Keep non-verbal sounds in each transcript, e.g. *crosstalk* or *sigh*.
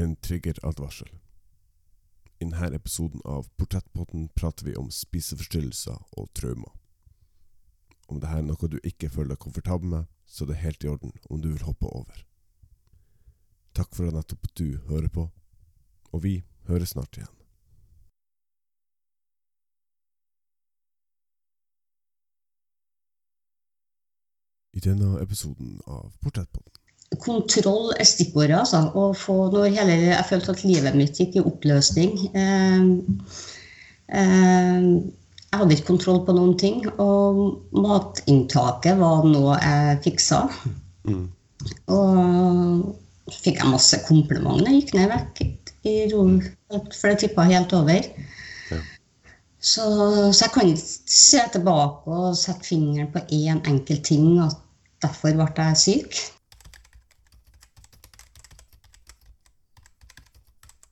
En triggeradvarsel. I denne episoden av Portrettpotten prater vi om spiseforstyrrelser og traumer. Om dette er noe du ikke føler deg komfortabel med, så det er helt i orden om du vil hoppe over. Takk for at nettopp du hører på, og vi høres snart igjen. I denne episoden av Portrettpodden Kontroll er stikkordet. Altså. Å få når hele, jeg følte at livet mitt gikk i oppløsning. Eh, eh, jeg hadde ikke kontroll på noen ting. Og matinntaket var noe jeg fiksa. mm. Og så fikk jeg masse komplimenter. Jeg gikk ned vekk i ro, for det tippa helt over. Ja. Så, så jeg kan ikke se tilbake og sette fingeren på én enkelt ting at derfor ble jeg syk.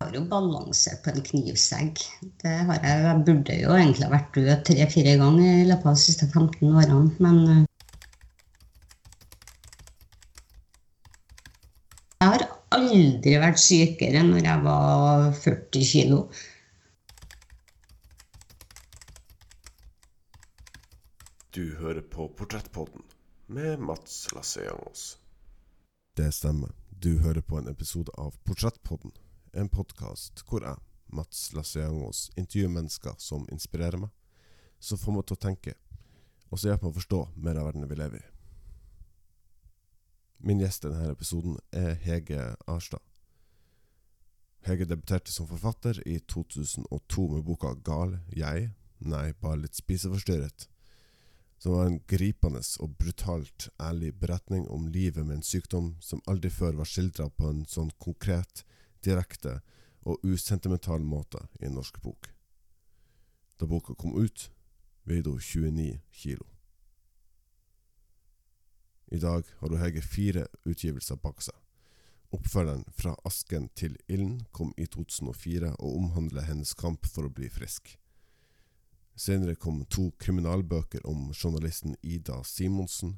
Har jo balansert på en knivsegg. Det har jeg. jeg burde jo egentlig ha vært død tre-fire ganger i løpet av de siste 15 årene, men eh, Jeg har aldri vært sykere enn når jeg var 40 kilo. Du hører på Portrettpodden med Mats Lasseangos. Det stemmer. Du hører på en episode av Portrettpodden, en podkast hvor jeg, Mats Lasseangos, intervjuer mennesker som inspirerer meg, som får meg til å tenke, og som hjelper meg å forstå mer av verden vi lever i. Min gjest i denne episoden er Hege Arstad. Hege debuterte som forfatter i 2002 med boka Gal jeg? Nei, bare litt spiseforstyrret som var en gripende og brutalt ærlig beretning om livet med en sykdom som aldri før var skildra på en sånn konkret, direkte og usentimental måte i en norsk bok. Da boka kom ut, veide hun 29 kilo. I dag har hun Hege fire utgivelser bak seg. Oppfølgeren Fra asken til ilden kom i 2004 og omhandler hennes kamp for å bli frisk. Senere kom to kriminalbøker om journalisten Ida Simonsen,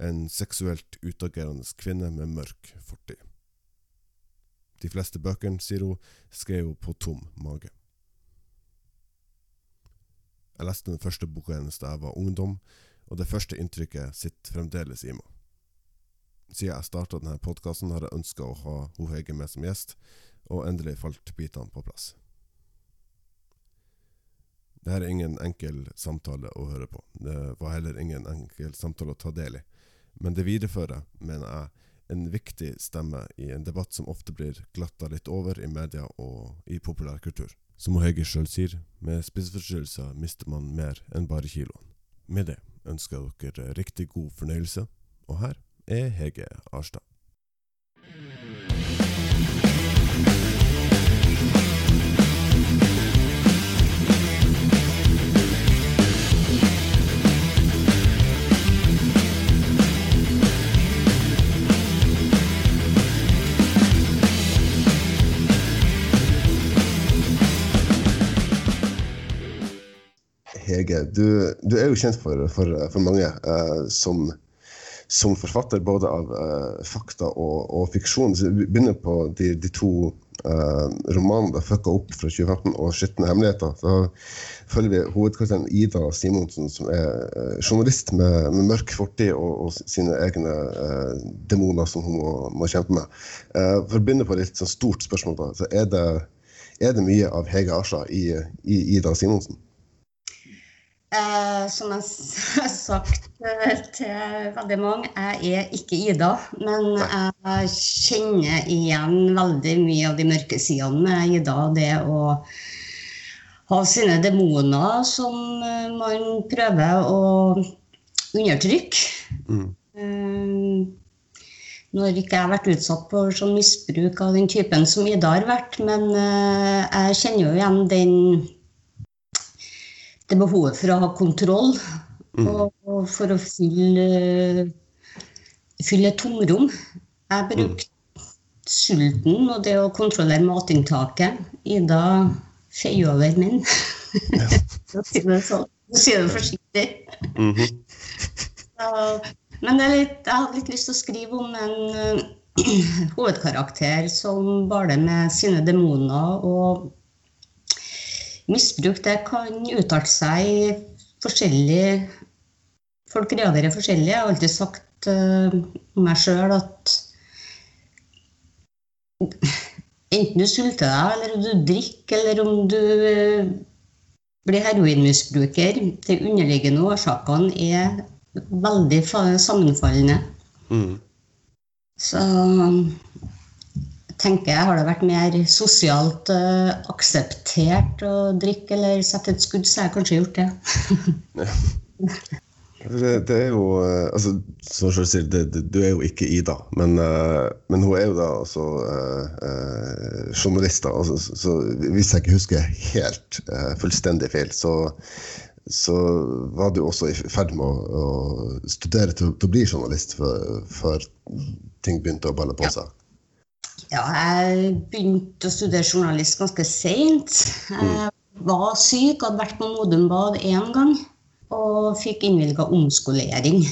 en seksuelt utagerende kvinne med mørk fortid. De fleste bøkene, sier hun, skrev hun på tom mage. Jeg leste den første boka hennes da jeg var ungdom, og det første inntrykket sitter fremdeles i meg. Siden jeg starta denne podkasten, har jeg ønska å ha Ho Hege med som gjest, og endelig falt bitene på plass. Det her er ingen enkel samtale å høre på. Det var heller ingen enkel samtale å ta del i. Men det viderefører, mener jeg, en viktig stemme i en debatt som ofte blir glatta litt over i media og i populærkultur. Som Hege sjøl sier, med spiseforstyrrelser mister man mer enn bare kiloene. Med det ønsker jeg dere riktig god fornøyelse, og her er Hege Arstad. Hege, du, du, er jo kjent for, for, for mange uh, som, som, forfatter både av uh, fakta og, og, fiksjon. Så vi begynner på de, de to uh, romanene da, 'Fucka opp' fra 2015 og 'Skitne hemmeligheter'. Så følger vi hovedkarakteren Ida Simonsen, som er journalist med, med, mørk fortid og, og sine egne demoner som hun må, må kjempe med. For å begynne på et litt sånn stort spørsmål, da, så er det, er det mye av Hege Asha i, i Ida Simonsen? Eh, som *laughs* jeg har sagt til veldig mange, jeg er ikke Ida. Men jeg kjenner igjen veldig mye av de mørke sidene med Ida. Det å ha sine demoner som eh, man prøver å undertrykke. Mm. Eh, når ikke jeg har vært utsatt for sånn misbruk av den typen som Ida har vært. Men eh, jeg kjenner jo igjen den det behovet for å ha kontroll. Mm. Og, og, for å fylle, fylle et tomrom. Jeg brukte mm. sulten og det å kontrollere matinntaket. Ida feier over min. Ja. For å si det sånn. Si det forsiktig. Mm -hmm. Så, men litt, jeg hadde litt lyst til å skrive om en, hovedkarakter som baler med sine demoner. Og misbruk det kan uttale seg i forskjellig Folk reagerer forskjellig. Jeg har alltid sagt uh, meg sjøl at enten du sulter deg, eller om du drikker, eller om du uh, blir heroinmisbruker, de underliggende årsakene er veldig sammenfallende. Mm. Så tenker jeg, har det vært mer sosialt uh, akseptert å drikke eller sette et skudd, så har jeg kanskje gjort det. *laughs* det, det, er jo uh, altså, Som du sier, det, det, du er jo ikke Ida, men, uh, men hun er jo da altså journalist. Da, altså, så hvis jeg ikke husker helt fullstendig feil, så så var du også i ferd med å, å studere til, til, å bli journalist før ting begynte å balle på seg? Ja, jeg begynte å studere journalist ganske seint. Jeg var syk, hadde vært på Modum Bad én gang og fikk innvilga omskolering.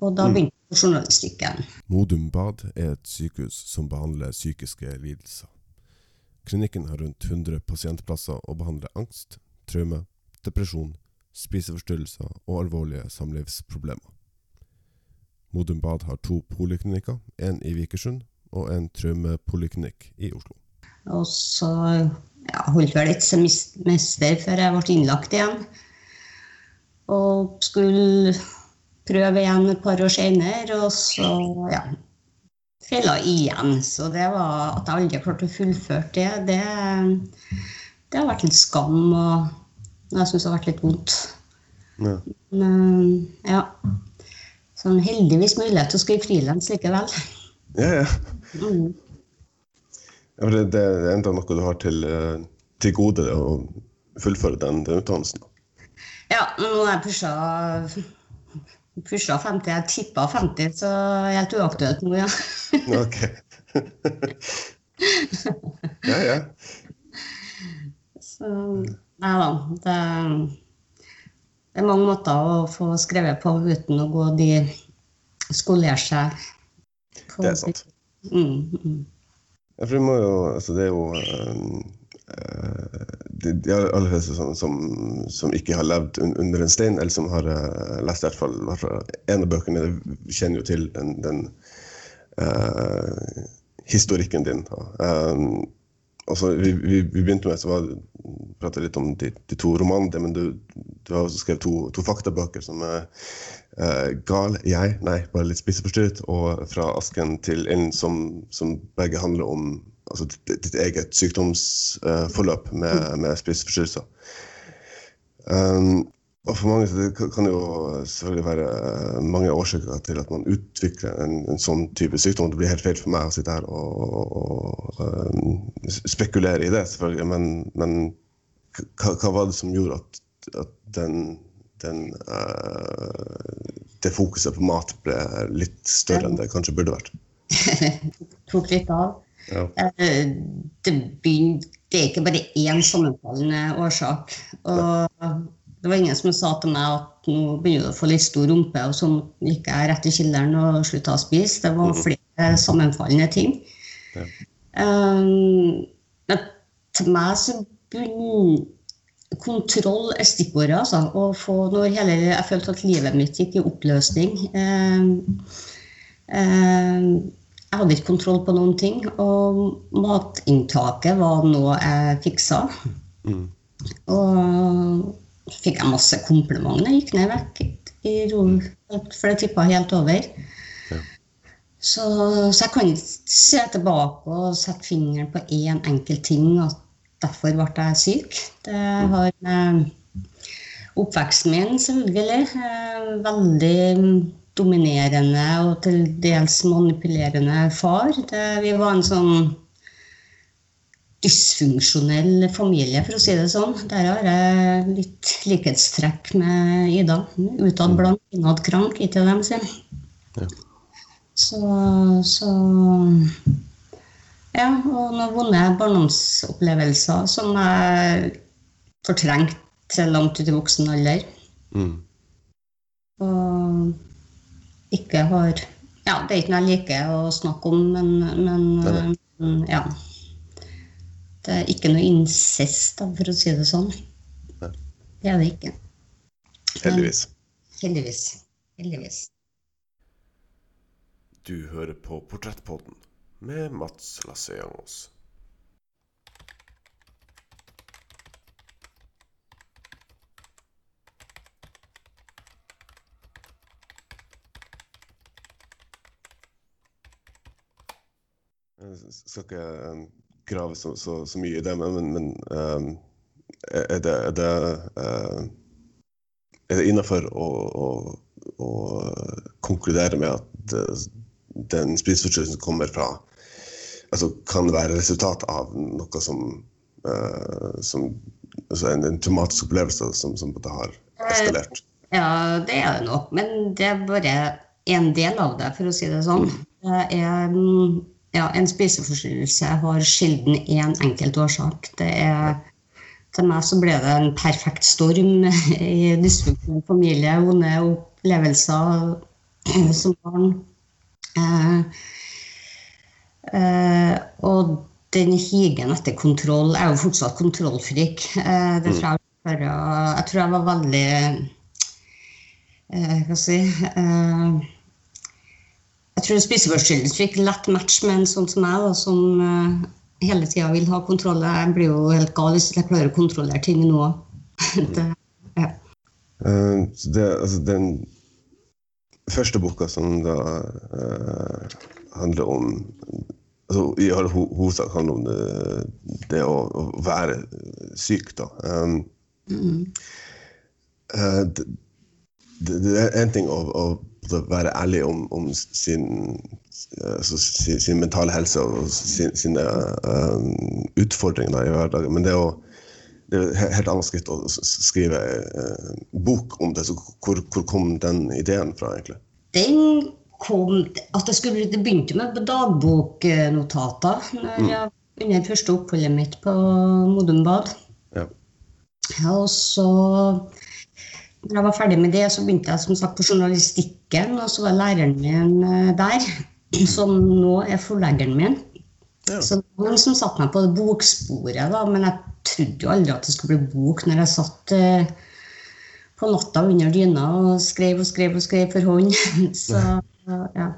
Og da mm. begynte jeg på journalistikken. Modum Bad er et sykehus som behandler psykiske lidelser. Klinikken har rundt 100 pasientplasser og behandler angst, traume, depresjon, spiseforstyrrelser og alvorlige samlivsproblemer. Modum Bad har to poliklinikker, en i Vikersund og en traumepoliklinikk i Oslo. Og så ja, holdt vel et semester før jeg ble innlagt igjen. Og skulle prøve igjen et par år senere, og så ja, feila igjen. Så det var at jeg aldri klarte å fullføre det, det, det har vært litt skam. og jeg syns det har vært litt vondt. Ja. Men ja. Så heldigvis mulighet til å skrive frilans likevel. Ja, ja. Mm. ja det, det, er enda noe du har til, eh, til gode å fullføre den, den utdannelsen? Ja, nå har jeg pusha, pusha 50. Jeg tippa 50, så helt uaktuelt nå, ja. *laughs* ok. ja, ja. Så Nei da. Det, det, er mange måter å få skrevet på uten å gå de skolere seg. Det er sant. Mm, mm. Ja, for det må jo Altså, det er jo uh, de, de aller fleste som, som, som, ikke har levd under en stein, eller som har uh, lest i hvert fall, hvert en av bøkene, kjenner jo til den, den uh, historikken din. Um, altså, vi, vi, vi, begynte med var prate litt om de, de to romanene, men du, du, har også skrevet to, to faktabøker som er uh, 'Gal jeg', nei, bare litt spiseforstyrret, og 'Fra asken til ilden', som, som, begge handler om altså, ditt, ditt eget sykdomsforløp uh, med, med spiseforstyrrelser. Um, og for mange det kan jo selvfølgelig være eh, mange årsaker til at man utvikler en, en sånn type sykdom. Det blir helt feil for meg å sitte her og, og, og um, spekulere i det, selvfølgelig. Men, men hva, hva, var det som gjorde at, at den, den uh, det fokuset på mat ble litt større enn det kanskje burde vært? *laughs* Tok litt av. Ja. Det, begynte, det, er ikke bare én sammenfallende årsak. Og det var ingen som sa til meg at nå begynner du å få litt stor rumpe, og så gikk jeg rett i kilderen og slutta å spise. Det var mm. flere sammenfallende ting. Ja. Um, men til meg så bunn Kontroll er stikkordet. Altså, å få når hele, jeg følte at livet mitt gikk i oppløsning. Eh, eh, jeg hadde ikke kontroll på noen ting. Og matinntaket var noe jeg fiksa. Mm. Og fikk jeg masse komplimenter jeg gikk ned vekk i ro, for det tippa helt over. Ja. Så, så, jeg kan ikke se tilbake og sette fingeren på én en enkelt ting at derfor ble jeg syk. Det mm. har med oppveksten min, selvfølgelig. Eh, veldig dominerende og til dels manipulerende far. Det, vi var en sånn dysfunksjonell familie, for å si det sånn. Der har jeg litt likhetstrekk med Ida. Utad blank, innad krank, ikke dem, sier ja. Så, så Ja, og noen vonde barndomsopplevelser som jeg fortrengte langt ut i voksen alder. Mm. Og ikke har ja, det er ikke noe jeg liker å snakke om, men, men det nei. eh, ja. Det er ikke noe incest, da, for å si det sånn. Nei. Det er det ikke. Heldigvis. Heldigvis. Heldigvis. Du hører på Portrettpodden med Mats Lasseangos. Jeg skal ikke eh, grave så, så, så mye i det, men, men, eh, er det, er det, uh, det innafor å, å, å konkludere med at den spiseforstyrrelsen kommer fra altså kan være resultat av noe som, uh, som altså en, en traumatisk opplevelse som, som har eskalert? Ja, det er det nok, men det er bare en del av det, for å si det sånn. Det er, mm, ja, en spiseforstyrrelse har sjelden én enkelt årsak. Det er, til meg så ble det en perfekt storm *laughs* i dysfunksjonell familie, vonde opplevelser *clears throat* som barn. Eh, eh, og den higen etter kontroll Jeg er jo fortsatt kontrollfrik. Eh, det tror jeg, bare, jeg tror jeg var veldig eh, Hva skal jeg si eh, Jeg tror spiseforstyrrelse fikk lett match med en sånn som meg, da, som eh, hele tida vil ha kontroll. Jeg blir jo helt gal hvis jeg klarer å kontrollere ting nå. *laughs* òg. Eh, altså den første boka som da uh, handler om altså I all hovedsak handler om det, det å, å være syk, da. Um, Mm. uh, det, det, det er én ting å, å være ærlig om, om sin, eh, altså sin, sin mentale helse og sin, sine eh, utfordringer i hverdagen, men det å det er et helt annet skritt å skrive eh, bok om det. Så hvor, hvor kom den ideen fra, egentlig? Den kom at det, skulle, det begynte med dagboknotater når jeg, under første oppholdet mitt på Modum Bad. Ja. Ja, og så når jeg var ferdig med det, så begynte jeg som sagt på journalistikken. Og så var læreren min eh, der, som nå er forleggeren min. Ja. Så det var han som satte meg på det boksporet, da. Men jeg trodde jo aldri at det skulle bli bok når jeg satt eh, på natta under dyna og skrev og skrev og skrev for hånd. *laughs* Så, ja.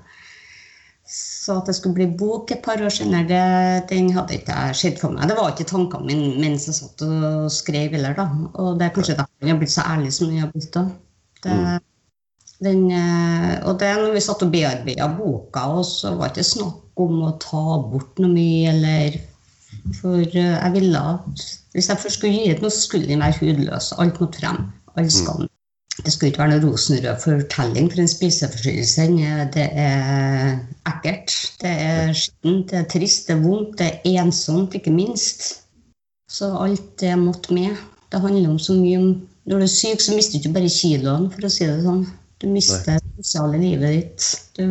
Så at det skulle bli bok et par år senere, det, den hadde ikke jeg sett for meg. Det var ikke tankene mine mens jeg satt og skrev heller, da. Og det er kanskje derfor den har blitt så ærlig som den har blitt. da. Det, den, eh, og det når vi satt og bearbeida boka, og så var det ikke snakk om å ta bort noe mye, eller For eh, jeg ville hvis jeg først skulle gi ut noe, skulle den være hudløs. Alt måtte frem. All skam. Det skulle ikke være noe rosenrød fortelling for en spiseforstyrrelse. Det er ekkelt, det er skittent, det er trist, det er vondt, det er ensomt, ikke minst. Så alt det måtte med. Det handler om så mye om Når du er syk, så mister du ikke bare kiloene, for å si det sånn. Du mister det sosiale livet ditt. Du,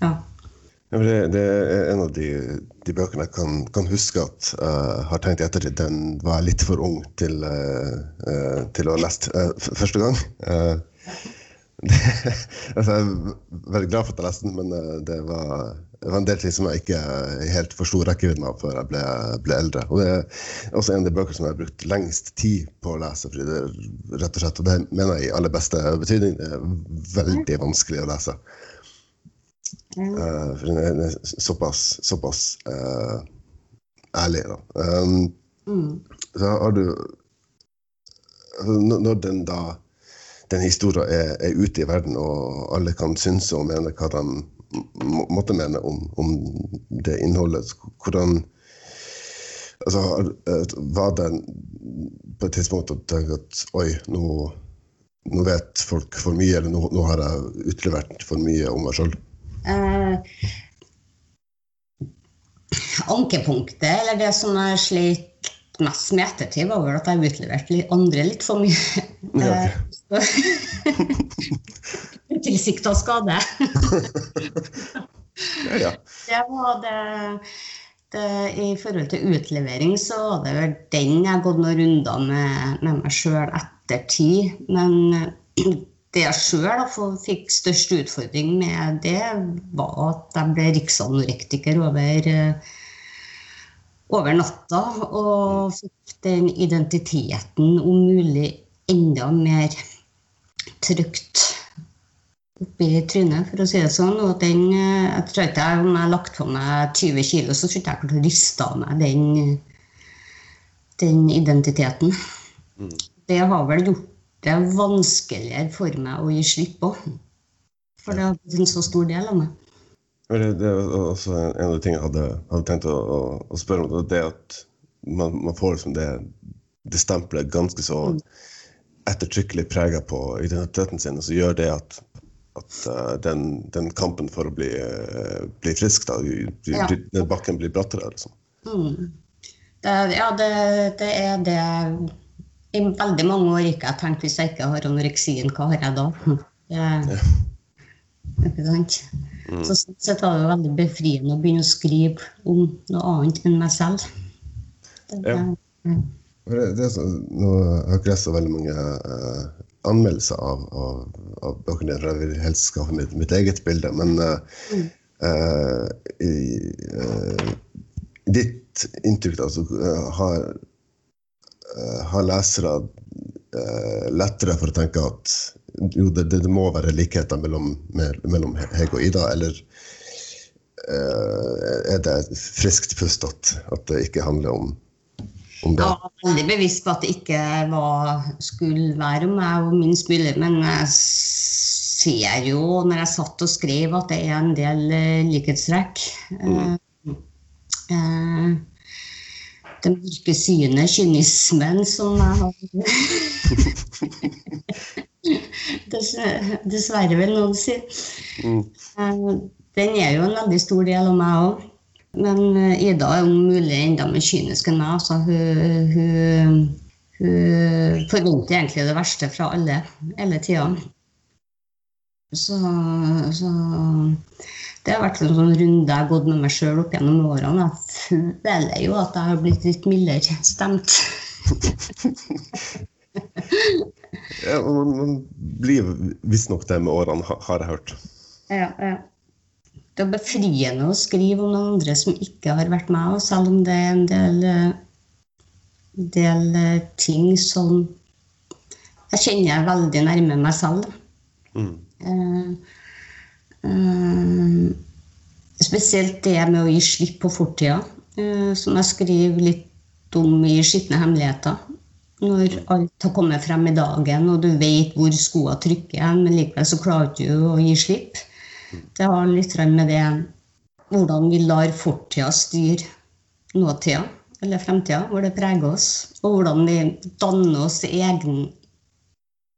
ja. Ja, det, det er en av de, de bøkene jeg kan, kan huske at jeg har tenkt i ettertid den var jeg litt for ung til, eh, til å ha lest første gang. *laughs* Det, altså, jeg er veldig glad for at jeg leste den, men det var, det var en del ting som jeg ikke helt forsto rekkevidden av før jeg ble, ble eldre. Og det er også en av de bøker som jeg har brukt lengst tid på å lese. fordi det rett og slett, og det mener jeg i aller beste betydning, det er veldig vanskelig å lese. Eh, for hun er, såpass, såpass uh, ærlig, da. Um, Mm. så har du når- den da den historien er, er ute i verden, og alle kan synse og mene hva de må, måtte mene om, om det innholdet, hvordan altså, eh, Var det på et tidspunkt at du tenker at oi, nå, nå vet folk for mye, eller nå, nå har jeg utlevert for mye om meg sjøl? Eh, ankepunktet, eller det som jeg slet mest med ettertid, var vel at jeg utleverte andre litt for mye. Ja, okay. *laughs* Utilsikta skade. Ja, ja. Det var det, det I forhold til utlevering så var det vel den jeg har gått noen runder med, med meg sjøl etter tid. Men eh, det jeg sjøl fikk størst utfordring med, det var at jeg ble riksanorektiker over, eh, over natta. Og fikk den identiteten om mulig enda mer trygt oppi trynet, for å si det sånn. Og den, eh, jeg tror ikke jeg, om jeg har lagt på meg 20 kilo, så tror ikke jeg klarte å riste av meg den, den identiteten. Mm. Det har vel gjort det er vanskeligere for meg å gi slipp på. For det har blitt en så stor del av meg. Det, det er også en av de tingene jeg hadde, hadde tenkt å, å, å, spørre om. Det at man, man får liksom det, det stempelet ganske så mm. ettertrykkelig prega på identiteten sin, og så gjør det at, at uh, den, den, kampen for å bli, uh, bli frisk, da, ja. den bakken blir brattere. Liksom. Mm. Det, ja, det, det er det i veldig mange år ikke jeg tenkt hvis jeg ikke har anoreksien, hva har jeg da? Jeg, ikke sant? Mm. Så sånn sett var det veldig befriende å begynne å skrive om noe annet enn meg selv. Det, ja. det, det så, nå har jeg ikke lest så veldig mange uh, anmeldelser av, av, av bøkene jeg vil helst skaffe mitt, mitt eget bilde. Men uh, mm. uh, i ditt inntrykk da, så har har lesere uh, lettere for å tenke at jo, det, det må være likheter mellom, mellom Hege og Ida, eller uh, er det friskt pust at, at, det ikke handler om, om det? Jeg var veldig bevisst på at det ikke var, skulle være om meg og minst mulig, men jeg ser jo når jeg satt og skrev at det er en del likhetstrekk. Mm. Uh, det mørke synet, kynismen, som jeg har *laughs* Dessverre, vil noen si. Mm. Eh, den er jo en veldig stor del av meg òg. Men eh, Ida er om mulig enda mer kynisk enn meg. Altså, hun, hun, hun, forventer egentlig det verste fra alle hele tida. Så, så det har vært en sånn runde jeg har gått med meg sjøl opp gjennom årene. *laughs* Jeg føler jo at jeg har blitt litt mildere stemt. *laughs* ja, man, man blir visstnok det med årene, har jeg hørt. Ja, ja. Det er befriende å skrive om noen andre som ikke har vært med, selv om det er en del, del ting som jeg kjenner veldig nærme meg selv. Mm. Eh, spesielt det med å gi slipp på fortida, uh, som jeg skriver litt om i 'Skitne hemmeligheter'. Når alt har kommet frem i dagen, og du vet hvor skoa trykker, men likevel så klarer du ikke å gi slipp. Det har litt med det hvordan vi lar fortida styre nåtida eller fremtida, hvor det preger oss. Og hvordan vi danner oss egen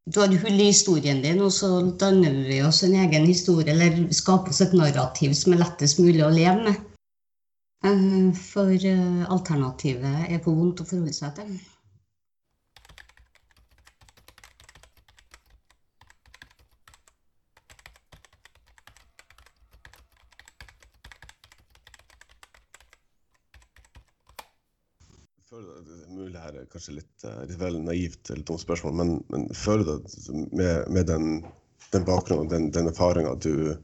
du har hull i historien din, og så danner vi oss en egen historie, eller skaper oss et narrativ som er lettest mulig å leve med. Eh, for eh, alternativet er for vondt å forholde seg til. Mulig her er kanskje litt, eh, litt vel naivt eller dumt spørsmål, men, men føler du at med, med den, den bakgrunnen, den, den erfaringa du,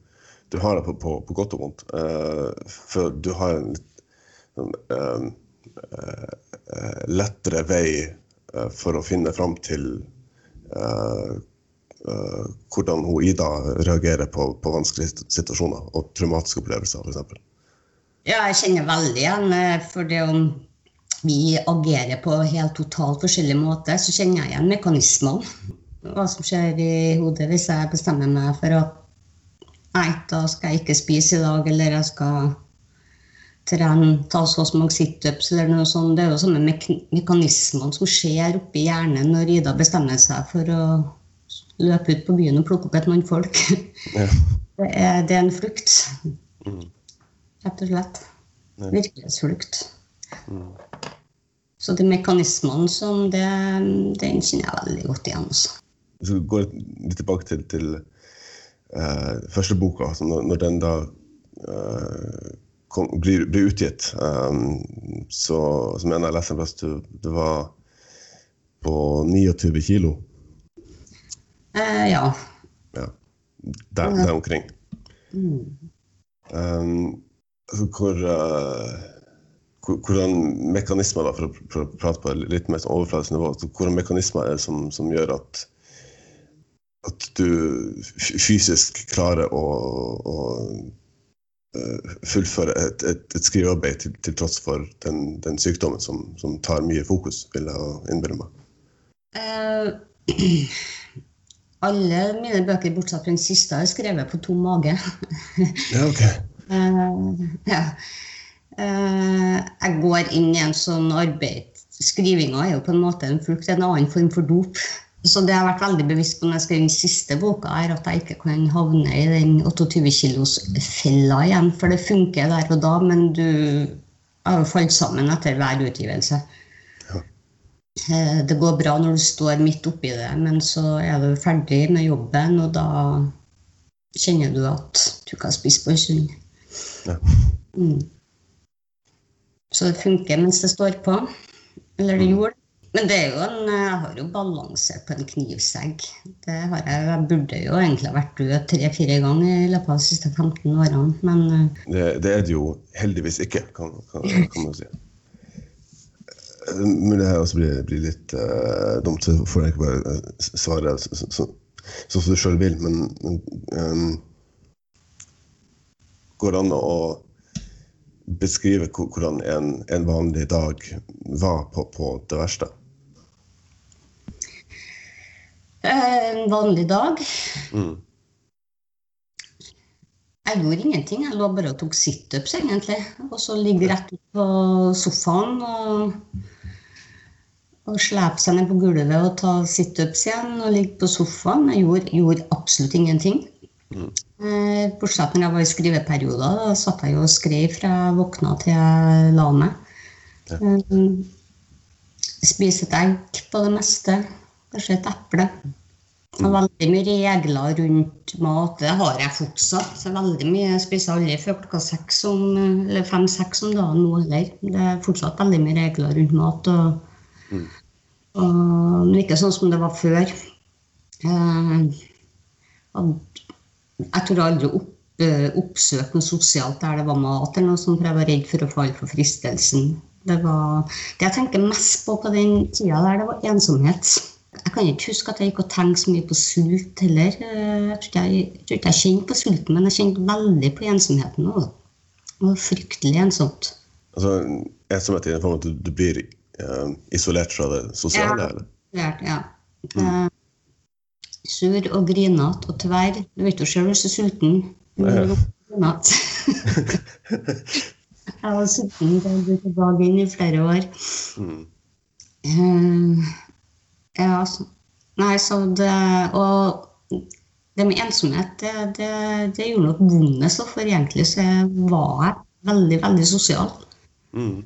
du, har på, på, på, godt og vondt uh, For du har en litt uh, uh, lettere vei for å finne fram til hvordan hun Ida reagerer på, på vanskelige situasjoner og traumatiske opplevelser, f.eks. Ja, jeg kjenner veldig igjen for det om vi agerer på helt totalt forskjellig måte, så kjenner jeg igjen mekanismene. Hva som skjer i hodet hvis jeg bestemmer meg for at nei, da skal jeg ikke spise i dag, eller jeg skal trene, ta så mange situps eller noe sånt. Det er jo samme mek mekanismene som skjer oppi hjernen når Ida bestemmer seg for å løpe ut på byen og plukke opp et mannfolk. Ja. *laughs* Det, er, det er en flukt. Mm. Rett og slett. Virkelighetsflukt. Mm. Så de mekanismene som det, den kjenner jeg veldig godt igjen. Også. Hvis vi går litt tilbake til, til uh, første boka, altså når, når, den da uh, kom, blir, blir, utgitt, um, så, så mener jeg leste en plass du, du var på 29 kilo. Uh, ja. ja, der, der omkring. Mm. Um, altså, hvor, uh, hvordan mekanismer, da, for, å, prate på litt mer sånn overfladisk nivå, altså, hvordan mekanismer er det som, som gjør at, at du fysisk klarer å, å uh, fullføre et, et, et skrivearbeid til, til tross for den, den sykdommen som, som tar mye fokus, vil jeg innbille meg. Uh, alle mine bøker, bortsett fra den siste, er skrevet på tom mage. Ja, ok. Uh, *laughs* ja. Eh, jeg går inn i en sånn arbeid Skrivinga er jo på en måte en flukt, en annen form for dop. Så det jeg har vært veldig bevisst på når jeg skrev den siste boka, er at jeg ikke kan havne i den 28 kilos-fella igjen. For det funker der og da, men du har jo falt sammen etter hver utgivelse. Ja. Eh, Det går bra når du står midt oppi det, men så er du ferdig med jobben, og da kjenner du at du ikke har spist på en stund. Ja. Mm. Så det funker mens det står på. Eller det gjorde. Men det er jo en, jeg har jo balanse på en knivsegg. Det har jeg, jeg burde jo egentlig vært død tre-fire ganger i løpet av de siste 15 årene, men eh, Det, det er det jo heldigvis ikke, kan, kan, kan man si. Eh, Men det her også blir, blir litt uh, dumt, så får jeg ikke bare svare så- så- så- sånn som du sjøl vil. Men, men ehm, går det an å beskrive hvor- hvordan en, en vanlig dag var på, på det verste? eh, en vanlig dag Mm. Jeg gjorde ingenting. Jeg lå bare og tok situps, egentlig. Og så ligge rett ut på sofaen og, og slepe seg ned på gulvet og ta situps igjen og ligge på sofaen. Jeg gjorde, gjorde absolutt ingenting. Eh, Bortsett når jeg var i skriveperioder. Da satt jeg jo og skrev fra jeg våkna til jeg la meg. Ja. Eh, Spise et egg på det meste. Kanskje et eple. Er veldig mye regler rundt mat. Det har jeg fortsatt. Så veldig mye Jeg spiser aldri før klokka seks om, eller fem-seks om dagen nå heller. Det er fortsatt veldig mye regler rundt mat. Og, og, men ikke sånn som det var før. Og jeg tror aldri opp, eh, oppsøke noe sosialt der det var mat, eller noe sånt, for jeg var redd for å falle for fristelsen. Det, var, det jeg tenker mest på på den tida der, det var ensomhet. Jeg kan ikke huske at jeg gikk og tenkte så mye på sult heller. Eh, Jeg tror ikke jeg, jeg, jeg kjente på sulten, men jeg kjente veldig på ensomheten. også. Det var fryktelig ensomt. Altså, ensomhet i den form at du, du blir eh, isolert fra det sosiale? Ja. eller? Ja. Eh, sur og grinete og tverr. Du vet jo sjøl du er sulten. Grinete. *laughs* Jeg var sulten jeg ble tilbake inn i flere år. Mm. Eh, ja, så, nei, så det Og det med ensomhet, det, det, det gjorde nok vondest, For egentlig så var jeg veldig, veldig sosial. Mm.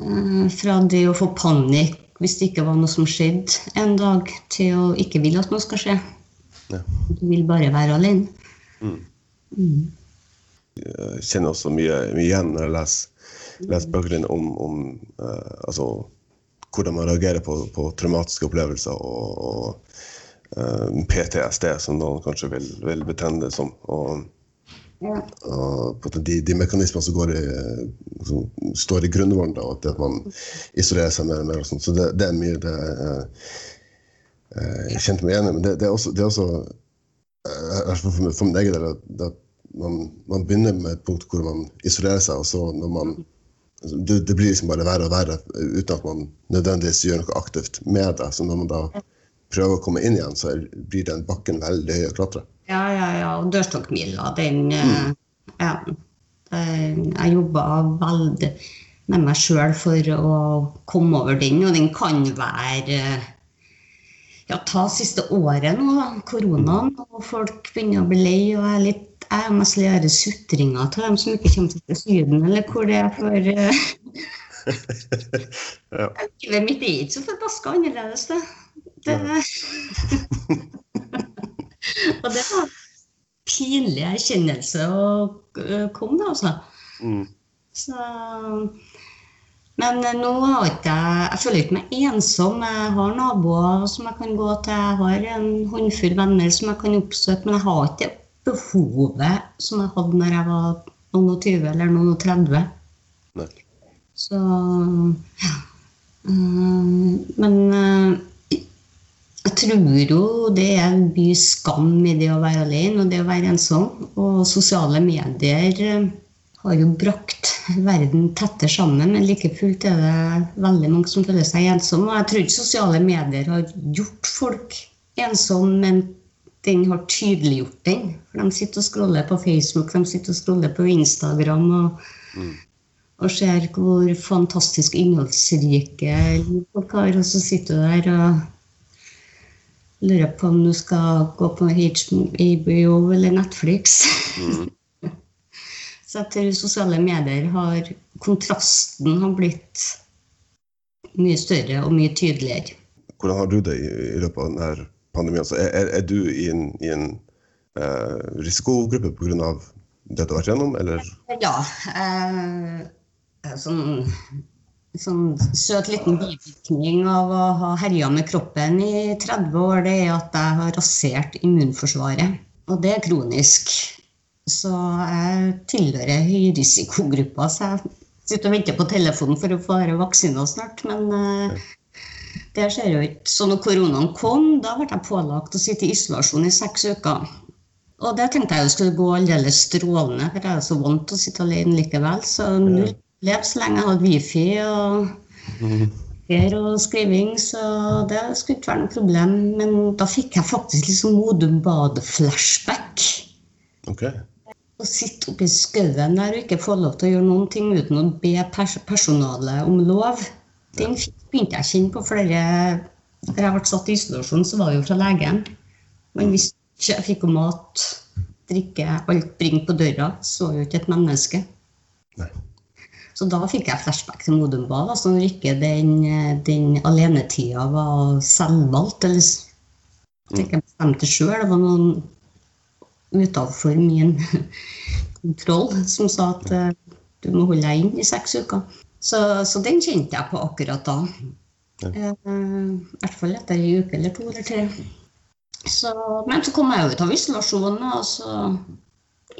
Eh, Fra det å få panikk hvis det ikke var noe som skjedde en dag, til å ikke ville at noe skal skje. Ja. Du vil bare være alene. Mm. Mm. Jeg kjenner også mye, mye igjen når jeg leser, leser bøkene om, om eh, altså, hvordan man reagerer på, på traumatiske opplevelser og, og eh, PTSD, som noen kanskje vil, vil betegne det som. Og. Og på de, de mekanismene som, går i, som står i grunnvollen, da, og at man isolerer seg mer og mer. Og sånt. så det, det er mye det eh, eh, jeg kjente meg igjen i. Men det, det er også, det er også eh, hvert fall for, for min egen del at, at man, man begynner med et punkt hvor man isolerer seg, og så når man altså, det, det blir liksom bare verre og verre uten at man nødvendigvis gjør noe aktivt med det. Så når man da prøver å komme inn igjen, så blir den bakken veldig høy å klatre. Ja, ja. Og dørstokkmila, den mm. Ja. Eh, Jeg jobba veldig med meg sjøl for å komme over den, og den kan være eh, ja, ta siste året nå, da, koronaen, og folk begynner å bli lei. og jeg er litt jeg er mest lei av sutringa til dem som ikke kommer til Syden, eller hvor det er for eh, *laughs* Ja. Livet mitt er ikke så forbaska annerledes, det. det *laughs* og det var pinlig erkjennelse å øh, komme, da, altså. Mm. Så, Men eh, nå har ikke jeg Jeg føler ikke meg ensom. Jeg har naboer som jeg kan gå til. Jeg har en håndfull venner som jeg kan oppsøke, men jeg har ikke behovet som jeg hadde når jeg var noen og tyve eller noen og 30. Nei. Så ja. Eh, Men eh, jeg tror jo det er en by skam i det å være alene og det å være ensom. Og sosiale medier eh, har jo brakt verden tettere sammen, men like fullt er det veldig mange som føler seg ensomme. Og jeg tror ikke sosiale medier har gjort folk ensomme, men den har tydeliggjort den. For de sitter og scroller på Facebook, de sitter og scroller på Instagram og, og ser hvor fantastisk innholdsrike folk har. Og så sitter du der og lurer på om du skal gå på HBO eller Netflix. *laughs* Så jeg tror sosiale medier har Kontrasten har blitt mye større og mye tydeligere. Hvordan har du det i, i løpet av denne pandemien? Altså, er, er- du i en, i en eh, risikogruppe pga. det du har vært gjennom, eller? Ja. Eh, eh, sånn, sånn søt liten bivirkning av å ha herja med kroppen i 30 år, det er at jeg har rasert immunforsvaret. Og det er kronisk. Så jeg tilhører høyrisikogruppa, så jeg sitter og venter på telefonen for å få vaksina snart. Men eh, det skjer jo ikke. Så når koronaen kom, da ble jeg pålagt å sitte i isolasjon i seks uker. Og det tenkte jeg jo skulle gå aldeles strålende, for jeg er så vant til å sitte alene likevel. Så null problem så lenge jeg hadde wifi og her og skriving, så det skulle ikke være noe problem. Men da fikk jeg faktisk liksom Modum Bad-flashback. Ok. Å sitte oppe i skauen der og ikke få lov til å gjøre noen ting uten å be pers personalet om lov. Den begynte jeg å kjenne på flere Da jeg ble satt i isolasjon, så var det jo fra legen. Men hvis ikke jeg fikk mat, drikke, alt bringe på døra, så var jo ikke et menneske. Nei. Så da fikk jeg flashback til Modum Bad, altså når ikke den, den alenetida var selvvalgt. Eller at jeg ikke bestemte sjøl. Det var noen utenfor min *laughs* kontroll som sa at eh, du må holde deg inn i seks uker. Så, så den kjente jeg på akkurat da. Ja. Eh, I hvert fall etter ei uke eller to eller tre. Så, men så kom jeg jo ut av isolasjonen, og så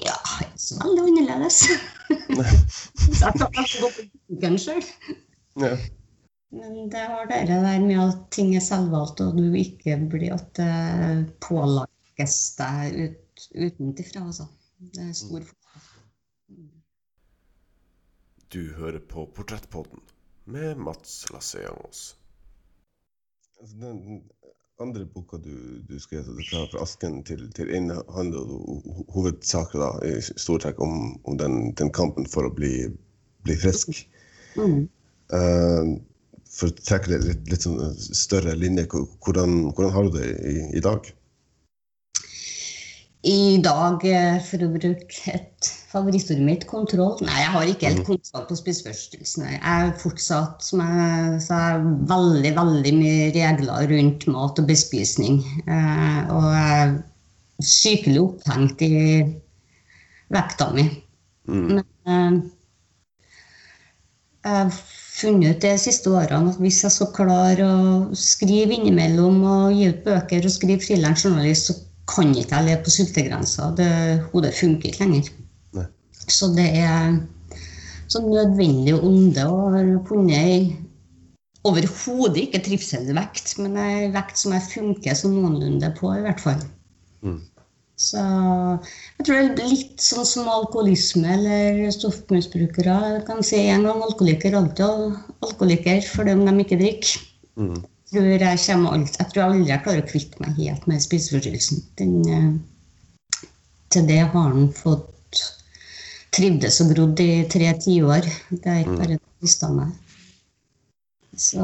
Ja, ikke så veldig annerledes. *laughs* så jeg gå på butikken sjøl. Ja. Men det har dere der med at ting er selvvalgt, og du ikke blir at det pålegges deg ut, utenfra. Altså. Det er stor forskjell. Du hører på Portrettpodden med Mats Lasseangos. Altså, den andre boka du, du skrev, du tar fra asken til, til inn, handler jo ho- hovedsakelig da, i store trekk om, om den, den kampen for å bli, bli frisk. Mm. Uh, for å trekke det litt, litt sånn større linje, hvordan, hvordan har du det i, i dag? I dag, eh, for å bruke et favorittordet mitt, kontroll Nei, jeg har ikke helt kontroll på spiseforstyrrelsene. Jeg er fortsatt, som jeg sa, veldig, veldig mye regler rundt mat og bespisning. Eh, og jeg er sykelig opphengt i vekta mi. Men eh, jeg har funnet ut de siste årene at hvis jeg skal klare å skrive innimellom og gi ut bøker og skrive frilansjournalist, så kan ikke jeg leve på sultegrensa. Det- Hodet funker ikke lenger. Så det er så nødvendig onde å funnet overhodet ikke trivselvekt, men ei vekt som jeg funker som noenlunde på, i hvert fall. Mm. Så jeg tror det er litt sånn som alkoholisme eller stoffmisbrukere. Jeg kan si en gang alkoholiker, alltid alkoholiker, for om de ikke drikker. Mm. Jeg tror jeg, alt, jeg tror aldri jeg klarer å kvitte meg helt med spiseforstyrrelsen. Den, eh, til det har han fått trivdes og grodd i tre tiår. Det er ikke bare det mista meg. Så,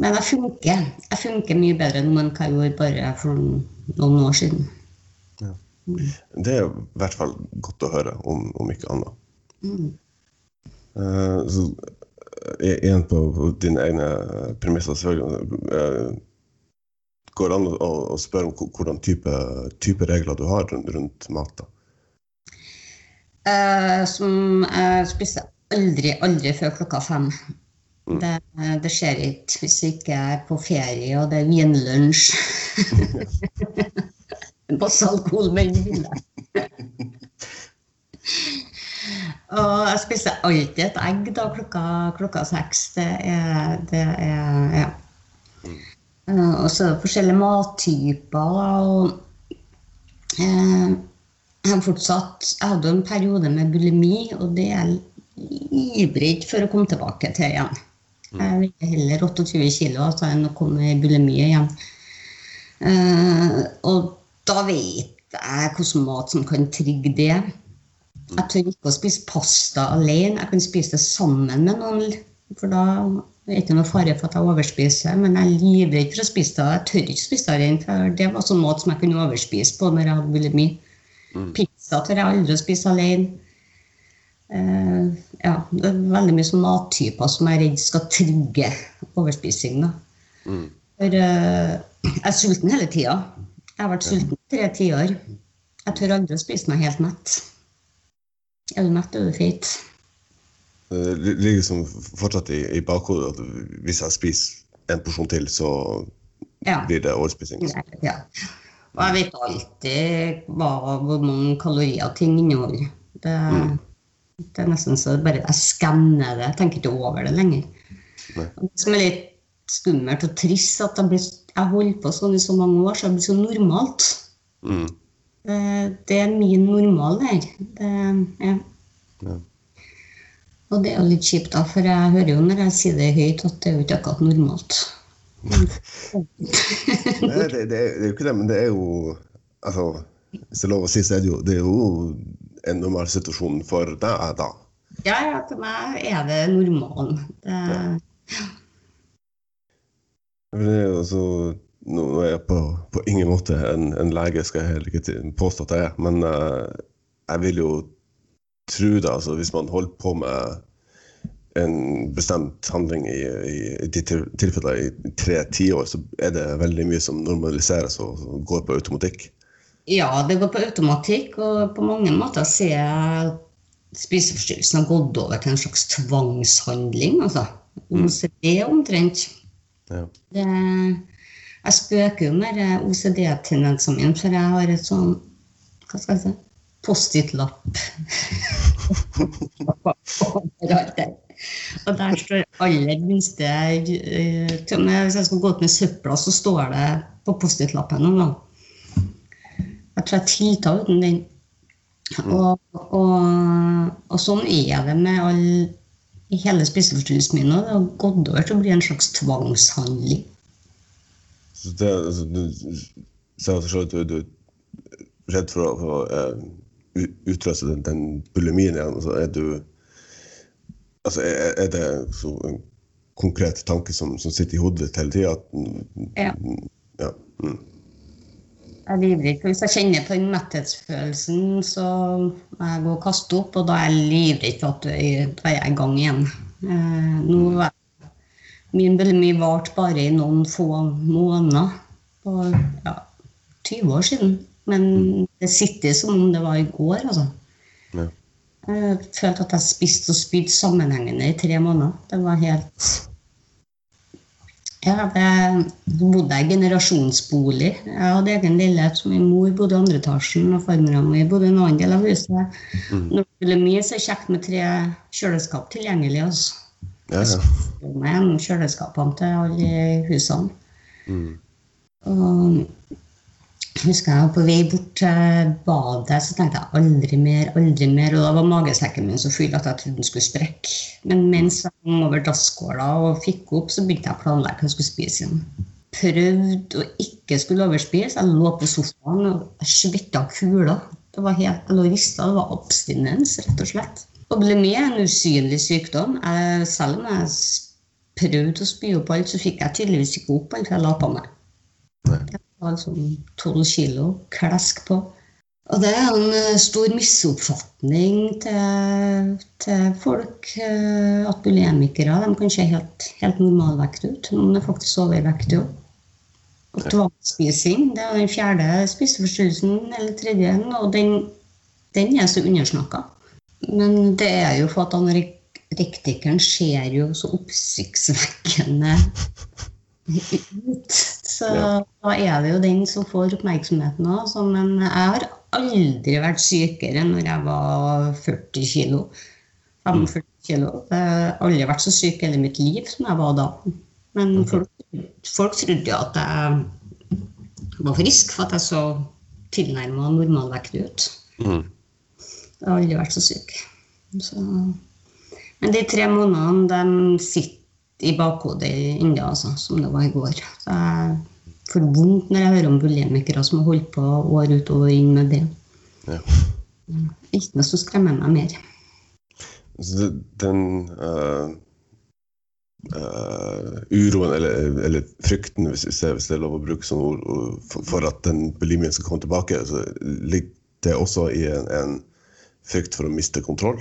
men jeg funker. Jeg funker mye bedre nå enn hva jeg gjorde bare for noen år siden. Det er i hvert fall godt å høre, om, om ikke annet. Mm. Uh, så igjen på, på dine egne premisser, selvfølgelig. eh, går det an å, å spørre om hvor- hvordan type, type regler du har rundt, rundt mat? da? Eh, som jeg spiser aldri, aldri før klokka fem. Det, det skjer ikke hvis jeg ikke er på ferie og det er vinlunsj. Masse *laughs* alkohol med bilene. Og jeg spiser alltid et egg da klokka, klokka seks. Det er, det er Ja. Eh, Og så er det forskjellige mattyper. og eh, jeg fortsatt Jeg hadde en periode med bulimi, og det er jeg ivrig for å komme tilbake til igjen. Jeg veier heller 28 kilo enn å komme i bulimi igjen. Eh, og da vet jeg hvilken mat som kan trigge det. Jeg tør ikke å spise pasta alene. Jeg kan spise det sammen med noen. For da er det ikke noe fare for at jeg overspiser. Men jeg er livredd for å spise det. Jeg tør ikke spise det alene. For det var sånn mat som jeg kunne overspise på når jeg hadde bulimi. Pizza tør jeg aldri å spise alene. Uh, ja, det er veldig mye sånn mattyper som jeg er redd skal trigge overspising. Da. For uh, jeg er sulten hele tida. Jeg har vært sulten i tre tiår. Jeg tør aldri å spise meg helt mett. Er du mett, er du feit. Det ligger liksom fortsatt i, i bakhodet at hvis jeg spiser en porsjon til, så Ja. blir det overspising. Ja. ja. Og jeg vet alltid hva, hvor mange kalorier ting inneholder. Det, det er nesten så det bare jeg skanner det. Jeg tenker ikke over det lenger. Nei. Det som er litt skummelt og trist, at jeg, blir, jeg holder på sånn i så mange år, så det blir så normalt. Mm. Det, det er min normal her. Det, ja. Ja. Og det er jo litt kjipt, da, for jeg hører jo når jeg sier det høyt, at det er jo ikke akkurat normalt. Nei, det, det, er, det jo ikke det, men det er jo altså, Hvis det er lov å si, så er det jo, det er jo en normal situasjon for deg da. Ja, ja, for meg er det normalen. Det, Ja. det er jo så, nå nå er jeg på, på ingen måte en, en lege, skal jeg heller ikke påstå at jeg er, men uh, jeg vil jo tro det, altså hvis man holder på med en bestemt handling i, i, i tilfeller i tre tiår, så er det veldig mye som normaliseres og går på automatikk. ja, det går på automatikk, og på mange måter ser jeg spiseforstyrrelsen har gått over til en slags tvangshandling. altså. OCD omtrent. Ja. Det, jeg spøker jo med OCD-tendensene mine, for jeg har et sånn Hva skal jeg si? Post-it-lapp. *laughs* *laughs* Og der står aller minste eh, Hvis jeg skal gå ut med søpla, så står det på Post-it-lappen noen gang. Jeg tror jeg tiltar uten den. Og, og, og sånn er det med all, i hele spiseforstyrrelsen min. Det har gått over til å bli en slags tvangshandling. Så det, altså, du at du, er redd for å, for å eh, utløse den, den bulimien igjen. så er du altså, er, er det så en konkret tanke som, som sitter i hodet hele tida? Ja. Ja. Mm. Jeg er ikke. Hvis jeg kjenner på den metthetsfølelsen, så må jeg gå og kaste opp, og da er jeg livredd for at da er jeg i gang igjen. Eh, nå var Min bulimi varte bare i noen få måneder. For ja, 20 år siden. Men det sitter som om det var i går, altså. Jeg følte at jeg spiste og spydde sammenhengende i tre måneder. Det var helt Ja, det bodde jeg i generasjonsbolig. Jeg hadde egen leilighet, så min mor bodde i andre etasjen, og farmora mi bodde i en annen del av huset. Når det gjelder mye, så er det kjekt med tre kjøleskap tilgjengelig. Altså. Ja, ja. Med kjøleskapene til alle husene. Mm. Og husker jeg var på vei bort til badet, så tenkte jeg aldri mer, aldri mer. Og da var magesekken min så full at jeg trodde den skulle sprekke. Men mens jeg hang over dasskåla og fikk opp, så begynte jeg å planlegge hva jeg skulle spise igjen. Prøvde å ikke skulle overspise. Jeg lå på sofaen og svetta kuler. Det var helt, jeg lå og rista. Det var abstinens, rett og slett. Bulimi er en usynlig sykdom. Jeg, selv om jeg prøvde å spy opp alt, så fikk jeg tydeligvis ikke opp alt jeg la på meg. Det var sånn tolv kilo klesk på. Og det er en eh, stor misoppfatning til, til folk eh, at bulimikere de kan se helt, helt normalvekt ut. Noen er faktisk overvektige òg. Og tvangsspising det er den fjerde spiseforstyrrelsen, eller tredje, og den, den er så undersnakka. Men det er jo for at anorektikeren rektikeren ser jo så oppsiktsvekkende ut. Så Ja. da er det jo den som får oppmerksomheten òg. Men jeg har aldri vært sykere når jeg var 40 kilo. 45 kilo. Jeg har aldri vært så syk i hele mitt liv som jeg var da. Men folk, folk trodde jo at jeg var frisk, for at jeg så tilnærma normalvekt ut. Mm. Jeg har aldri vært så syk. Så. Men de tre månedene de sitter i bakhodet ennå, altså, som det var i går. Så jeg får vondt når jeg hører om bulimikere som har holdt på år ut og år inn med det. Ja. Ikke noe som skremmer meg mer. Så den uh, uh, uroen, eller, eller frykten, hvis, hvis det- hvis det er lov å bruke sånne ord, for, for at den bulimien skal komme tilbake, så ligger det også i en, en frykt for å miste kontroll?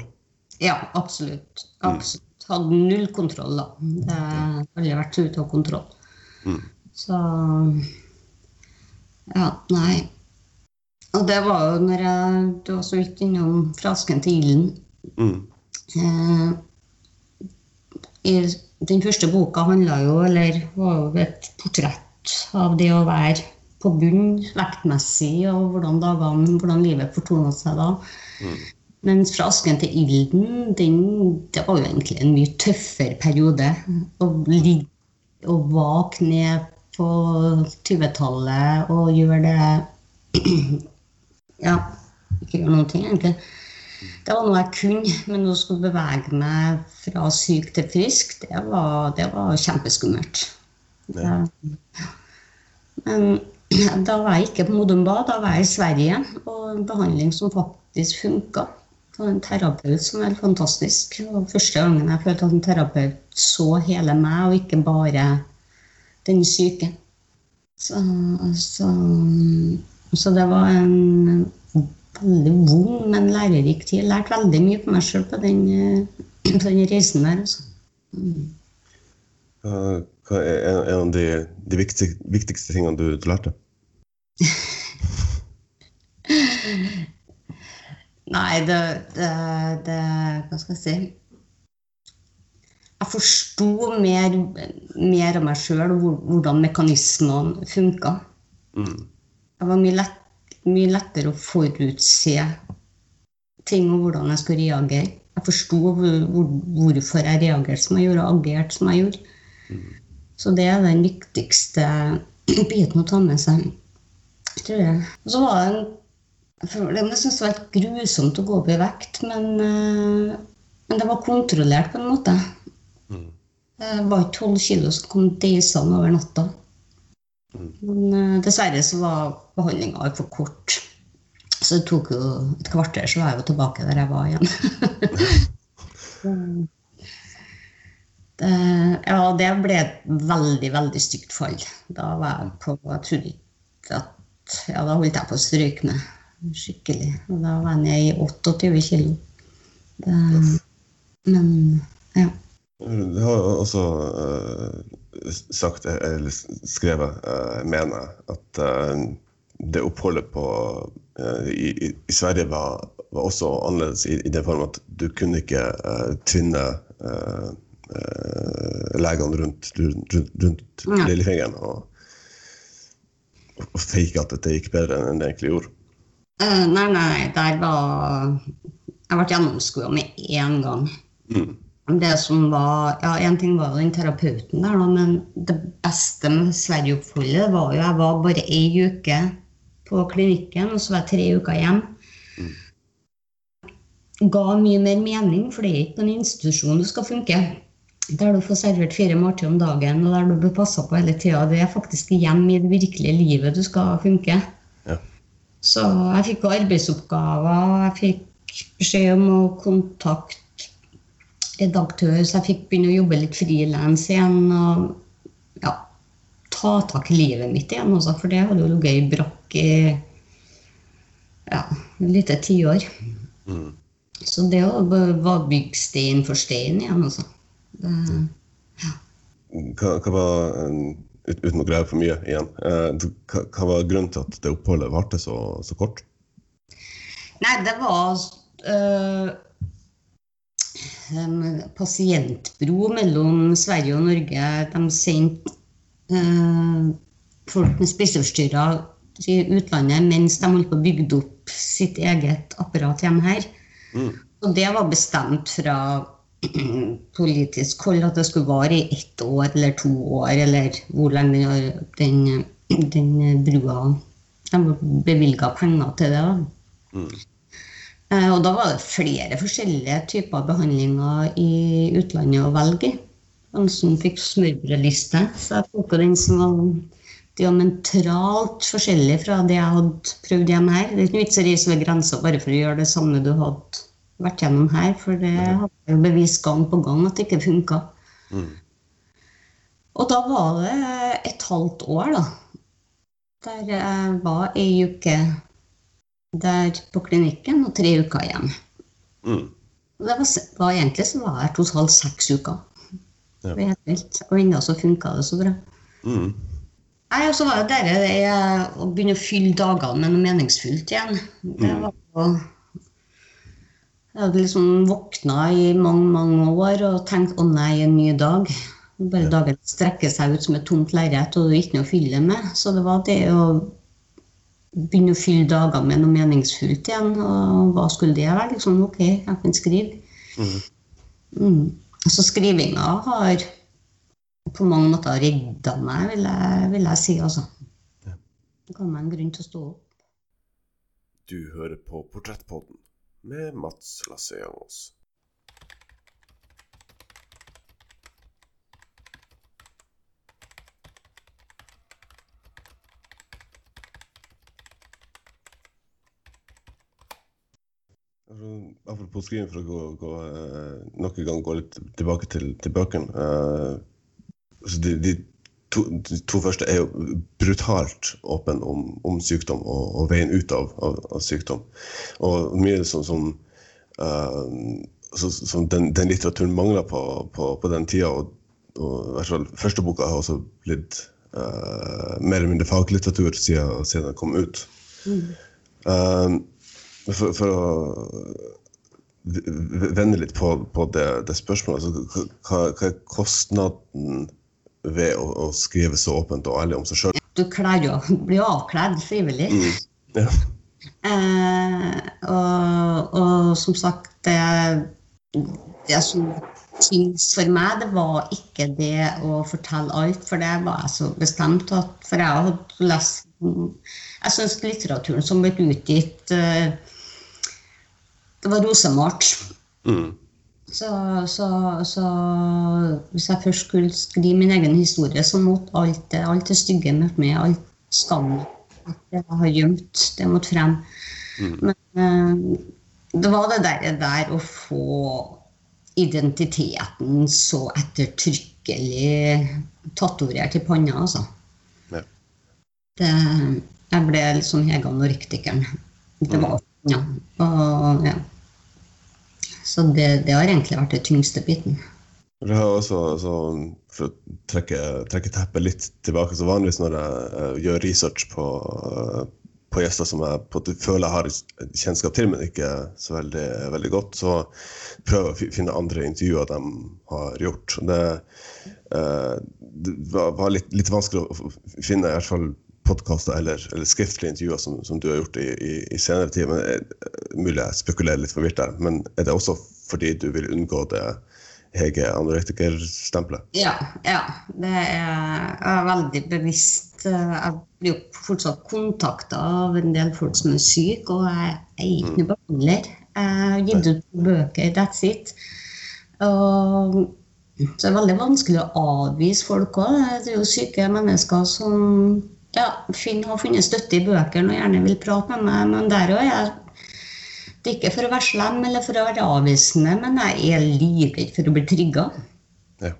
Ja, absolutt. absolutt. Hadde null kontroll, da. Det har aldri vært ute av kontroll. Mm. Så Ja, nei. Og det var jo når jeg Du var så vidt innom frasken til ilden. Mm. Eh, den første boka handla jo, eller var jo et portrett av det å være på bunn vektmessig, og hvordan dagene, hvordan livet fortona seg da. Mens fra asken til ilden, den, det var jo egentlig en mye tøffere periode. Å ligge og vake ned på 20-tallet og gjøre det *clears throat* Ja, ikke gjøre noen ting, egentlig. Det var noe jeg kunne, men å skulle bevege meg fra syk til frisk, det var, det var kjempeskummelt. Ja. Men *clears throat* da var jeg ikke på Modum Bad, da var jeg i Sverige. Og en behandling som faktisk funka. Det var en terapeut som var helt fantastisk. Og første gangen jeg følte at en terapeut så hele meg, og ikke bare den syke. Så, så, så det var en veldig vond, men lærerik tid. Jeg lærte veldig mye på meg sjøl på på den reisen der. Altså. Mm. Hva er en, en av de, de viktigste, viktigste tingene du, du lærte? *laughs* Nei, det, det, det Hva skal jeg si? Jeg forsto mer, mer av meg sjøl hvordan mekanismene funka. Mm. Det var mye, lett, mye lettere å forutse ting og hvordan jeg skulle reagere. Jeg forsto hvor, hvor, hvorfor jeg reagerte som jeg gjorde, og agerte som jeg gjorde. Så det er den viktigste *clears throat* biten å ta med seg. Tror jeg. Og så var det en for det, Jeg syntes var helt grusomt å gå opp i vekt, men, eh, men det var kontrollert på en måte. Mm. Det var ikke tolv kilo som kom deisende over natta. Mm. Men eh, dessverre så var behandlinga altfor kort. Så det tok jo et kvarter, så var jeg jo tilbake der jeg var igjen. *laughs* det, ja, det ble et veldig, veldig stygt fall. Da var jeg på Jeg trodde ikke at Ja, da holdt jeg på å stryke med skikkelig. Og da var jeg nede i 28 kilo. Det, men ja. Du har også uh, sagt, eller skrevet, uh, mener at uh, det oppholdet på, uh, i, i- Sverige var, var også annerledes i, i den form at du kunne ikke tvinne legene rundt, rundt, rundt, rundt Ja. lillefingeren og, og fake at dette gikk bedre enn det egentlig gjorde. Eh, nei, nei, der var Jeg ble gjennomskua med én gang. Mm. Det som var Ja, én ting var jo den terapeuten der, men det beste med Sverige-oppholdet var jo Jeg var bare ei uke på klinikken, og så var jeg tre uker hjem. Ga mye mer mening, for det er ikke på en institusjon du skal funke. Der du får servert fire måltider om dagen, og der du blir passa på hele tida. Det er faktisk hjem i det virkelige livet du skal funke. Ja. Så jeg fikk arbeidsoppgaver, arbeidsoppgaver, jeg fikk beskjed om å kontakte redaktør, så jeg fikk begynne å jobbe litt frilans igjen. Og ja, ta tak i livet mitt igjen også, for det hadde jo ligget i brakk i ja, et lite tiår. Mm. Så det var bygd stein for stein igjen, altså. Det, Hva, hva var, uten å grave for mye igjen, eh, hva, var grunnen til at det oppholdet varte så, så kort? Nei, det var øh, pasientbro mellom Sverige og Norge. De sendte øh, folk med spiseforstyrrelser til utlandet mens de holdt på å bygge opp sitt eget apparat hjemme her. Mm. Og det var bestemt fra *clears throat* politisk hold at det skulle vare i ett år eller to år, eller hvor lenge den, den, brua De bevilga penger til det. da. Mm. Eh, Og da var det flere forskjellige typer behandlinger i utlandet å velge i. Som fikk smørbrødliste. Så jeg tok den som var diametralt forskjellig fra det jeg hadde prøvd hjemme her. Det er ikke vits å reise over grensa bare for å gjøre det samme du hadde vært gjennom her, for det hadde jeg bevist gang på gang at det ikke funka. Mm. Og da var det et halvt år, da. Der jeg var ei uke der på klinikken og tre uker igjen. Mm. Det var, var egentlig så var jeg totalt seks uker. Ja. Og ennå så funka det så bra. Mm. Nei, og så var det der det er å begynne å fylle dagene med noe meningsfullt igjen. Det Mm. var jo Jeg hadde liksom våkna i mange, mange år og tenkt 'å nei, en ny dag'. Bare dagen strekker seg ut som et tomt lerret, og det er ikke noe å fylle med. Så det var det å begynne å fylle dagene med noe meningsfullt igjen. Og hva skulle det være? Liksom, ok, jeg kan skrive. Mm. Mm. Så skrivinga har på mange måter redda meg, vil jeg, vil jeg si. altså. Det ga meg en grunn til å stå opp. Du hører på Portrettpodden med Mats Lasseangos. Altså, Apropos skriving, for å gå, gå, eh, nok en gang gå litt tilbake til, til bøkene. Altså de, de, to, de to første er jo brutalt åpne om, om sykdom og, og veien ut av, av, av sykdom. Og mye sånn som uh, så, som den, den litteraturen mangla på, på, på den tida. Og, og fall første boka har også blitt uh, mer eller mindre faglitteratur siden, siden den kom ut. Eh, for, for å vende litt på, på det, det spørsmålet, altså, hva, hva er kostnaden ved å, å skrive så åpent og ærlig om seg sjøl? Du klarer jo *laughs* å bli avkledd frivillig. Ja. Eh, og, og som sagt, det, det som for meg, det var ikke det å fortelle alt, for det var jeg så bestemt at For jeg hadde lest Jeg syns litteraturen som ble utgitt eh, Det var rosemalt. Mm. Så, så, så hvis jeg først skulle skrive min egen historie, så måtte alt alt det stygge møtt med, alt skammen jeg har gjemt, det måtte frem. Men eh, det var det der, der å få identiteten så ettertrykkelig tatovert i panna, altså. Ja. Det, jeg ble liksom Hega Noriktikeren. Det var ja. Og, ja. Så det, det har egentlig vært den tyngste biten. Det har også, altså, for å trekke, trekke teppet litt tilbake, så vanligvis når jeg eh, gjør research på, eh, på gjester som jeg på, føler jeg har kjennskap til, men ikke så veldig, veldig godt, så prøver jeg å finne andre intervjuer de har gjort. Det, eh, det var, litt, litt vanskelig å finne i hvert fall podkaster eller, eller skriftlige intervjuer som, som du har gjort i, i, i senere tid. Men eh, Mulig jeg spekulerer litt forvirt der, men er det også fordi du vil unngå det Hege anorektiker-stempelet? Ja, ja. Det er, jeg er veldig bevisst. eh, Jeg blir jo fortsatt kontakta av en del folk som er syke, og jeg er ikke noen behandler. Jeg har gitt ut bøker, that's it. Og så det er veldig vanskelig å avvise folk òg. Det er jo syke mennesker som ja, fin- har funnet støtte i bøkene og gjerne vil prate med meg, men der òg er jeg det er ikke for å være slem eller for å være avvisende, men jeg er livredd for å bli trigga. Ja.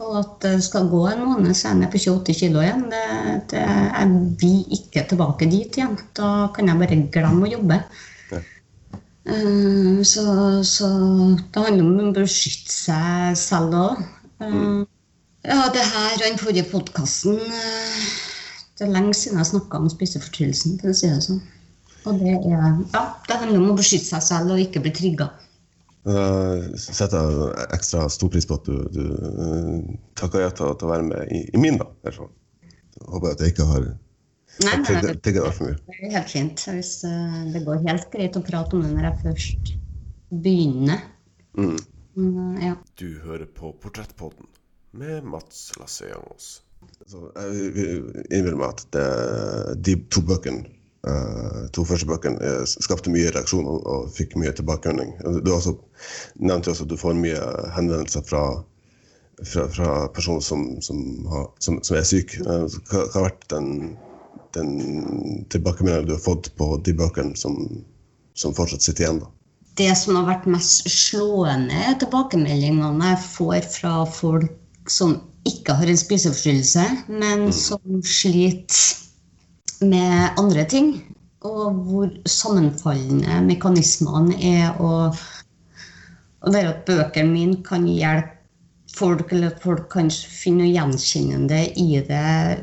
Og at det skal gå en måned, så er jeg nede på 28 kilo igjen. Det, det, jeg vil ikke tilbake dit igjen. Da kan jeg bare glemme å jobbe. Ja. Eh, så, så det handler om å beskytte seg selv òg. Ja, det her og den forrige podkasten Det er lenge siden jeg snakka om spiseforstyrrelsen, for å si det sånn. Og det er Ja, det handler om å beskytte seg selv og ikke bli trigga. Uh, setter jeg ekstra stor pris på at du, du uh, takker ja til, å være med i, i min, da. fall. Håper jeg at jeg ikke har Nei, nei, for det tigget mye. det er helt fint. Hvis uh, det går helt greit å prate om det når jeg først begynner. Mm. Eh, ja. Du hører på Portrettpodden med Mats Lasseangos. Jeg vil meg at det, de to bøkene, Uh, to første bøkene eh, skapte mye reaksjon og, og fikk mye tilbakemelding. Du også, nevnte også at du får mye henvendelser fra, fra, fra personer som, som, har, som, som er syke. Uh, Hva, hva har vært den, den tilbakemeldingen du har fått på de bøkene som, som fortsatt sitter igjen? da? Det som har vært mest slående, tilbakemeldingene jeg får fra folk som ikke har en spiseforstyrrelse, men som sliter med andre ting. Og hvor sammenfallende mekanismene er, og, og at bøkene mine kan hjelpe folk, eller at folk kan finne noe gjenkjennende i det